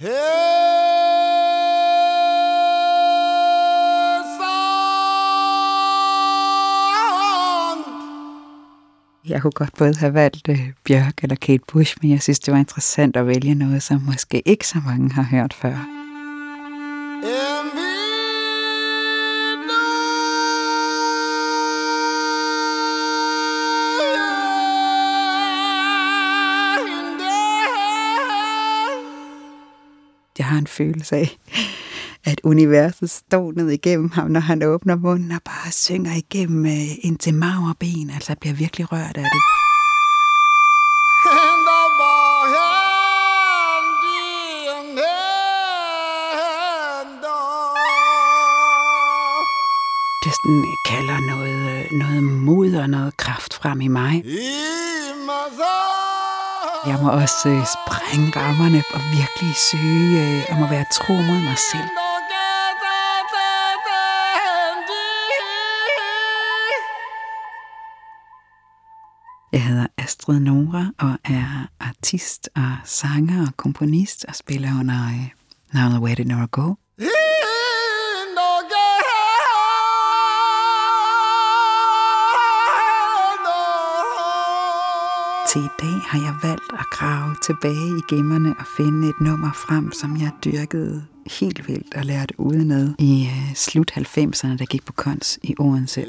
Jeg kunne godt både have valgt uh, Bjørk eller Kate Bush, men jeg synes, det var interessant at vælge noget, som måske ikke så mange har hørt før. Jeg har en følelse af, at universet står ned igennem ham, når han åbner munden og bare synger igennem uh, ind til ben. Altså, jeg bliver virkelig rørt af det. Det sådan kalder noget, noget mod og noget kraft frem i mig. Jeg må også øh, sprænge rammerne og virkelig søge øh, om at være tro mod mig selv. Jeg hedder Astrid Nora og er artist og sanger og komponist og spiller under øh, navnet Where Did Nora Go. Til i dag har jeg valgt at grave tilbage i gemmerne og finde et nummer frem, som jeg dyrkede helt vildt og lærte udenad i uh, slut 90'erne, der gik på kons i Odense.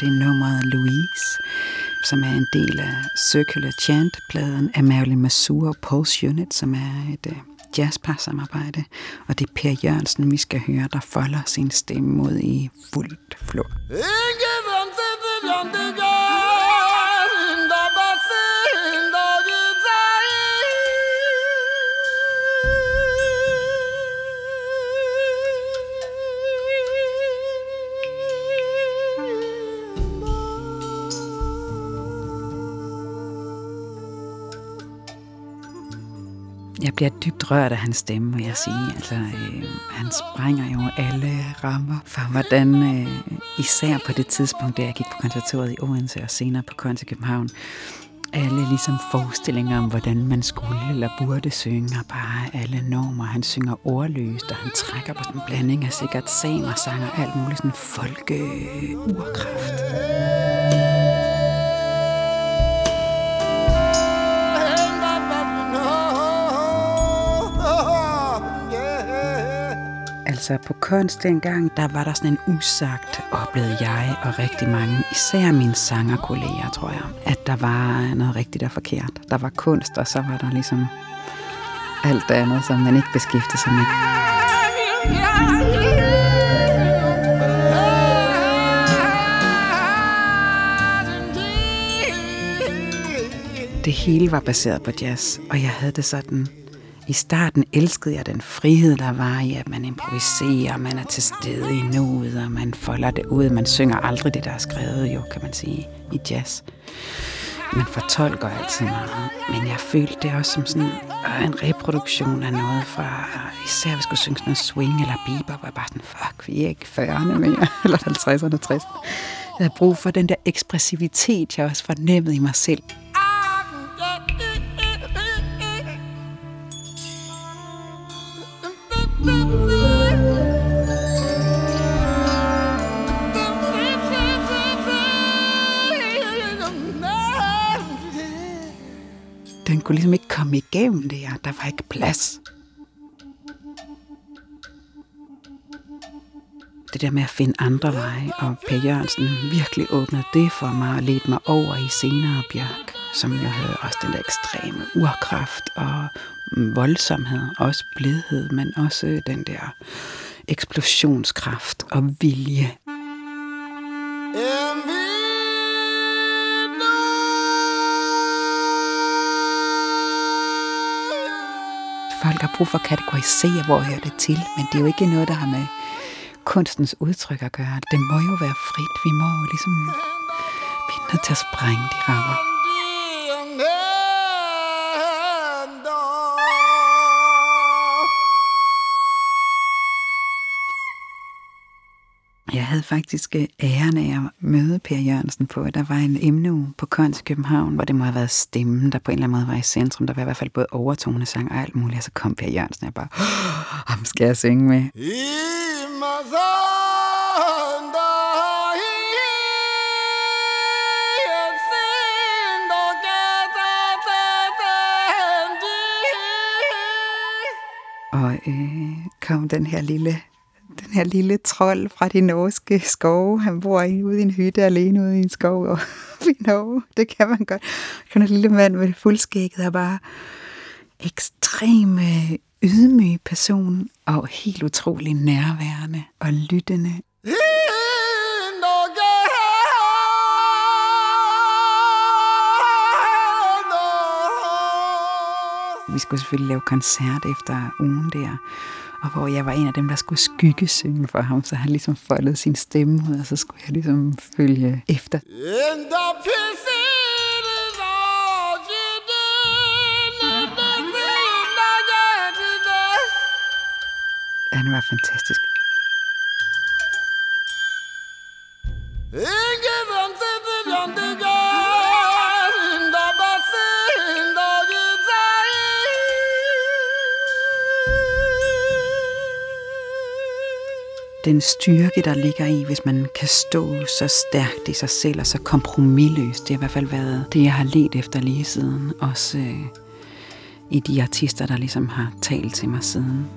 Det er nummeret Louise, som er en del af Circular Chant-pladen af Marilyn Masur og Pulse Unit, som er et uh, jazzpar-samarbejde, og det er Per Jørgensen, vi skal høre, der folder sin stemme mod i fuldt flor. Bliver dybt rørt af hans stemme, vil jeg sige. Altså, øh, han sprænger jo alle rammer for, hvordan, øh, især på det tidspunkt, da jeg gik på konservatoriet i Odense og senere på i København, alle ligesom forestillinger om, hvordan man skulle eller burde synge, og bare alle normer. Han synger ordløst, og han trækker på sådan en blanding af sikkert samer, sanger, alt muligt sådan folke-urkraft. Altså på kunst dengang, der var der sådan en usagt, oplevede jeg og rigtig mange, især mine sangerkolleger, tror jeg, at der var noget rigtigt og forkert. Der var kunst, og så var der ligesom alt det andet, som man ikke beskæftigede sig med. Det hele var baseret på jazz, og jeg havde det sådan, i starten elskede jeg den frihed, der var i, at man improviserer, man er til stede i nuet, og man folder det ud. Man synger aldrig det, der er skrevet, jo, kan man sige, i jazz. Man fortolker altid meget. Men jeg følte det også som sådan øh, en reproduktion af noget fra, øh, især hvis skulle synge sådan noget swing eller bebop, var bare sådan, fuck, vi er ikke 40'erne mere, eller 50'erne, 60'erne. Jeg havde brug for den der ekspressivitet, jeg også fornemmede i mig selv. Den kunne ligesom ikke komme igennem det her. Der var ikke plads. Det der med at finde andre veje, og Per Jørgensen virkelig åbnede det for mig og ledte mig over i senere Bjørk, som jo havde også den der ekstreme urkraft og voldsomhed, også blidhed, men også den der eksplosionskraft og vilje. Folk har brug for at kategorisere, hvor hører det til, men det er jo ikke noget, der har med kunstens udtryk at gøre. Det må jo være frit. Vi må jo ligesom... Vi er nødt til at sprænge de rammer. Jeg havde faktisk øh, æren af at møde Per Jørgensen på, at der var en emne på Konst i København, hvor det må have været stemmen, der på en eller anden måde var i centrum. Der var i hvert fald både overtonesang og alt muligt, og så kom Per Jørgensen, og jeg bare, ham skal jeg synge med. Og øh, kom den her lille den her lille trold fra de norske skove. Han bor i, ude i en hytte alene ude i en skov og i Norge. Det kan man godt. Kan en lille mand med fuldskægget er bare ekstrem øh, ydmyg person og helt utrolig nærværende og lyttende. Vi skulle selvfølgelig lave koncert efter ugen der, og hvor jeg var en af dem, der skulle skyggesynge for ham, så han ligesom foldede sin stemme ud, og så skulle jeg ligesom følge efter. Han var fantastisk. Den styrke, der ligger i, hvis man kan stå så stærkt i sig selv og så kompromilløst. Det har i hvert fald været det, jeg har let efter lige siden. Også øh, i de artister, der ligesom har talt til mig siden.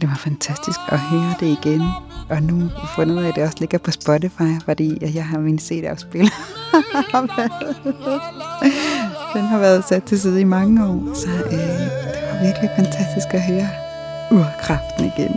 Det var fantastisk at høre det igen. Og nu fundet jeg, at det også ligger på Spotify, fordi jeg har min CD-afspiller. Den har været sat til side i mange år, så øh, det var virkelig fantastisk at høre urkraften igen.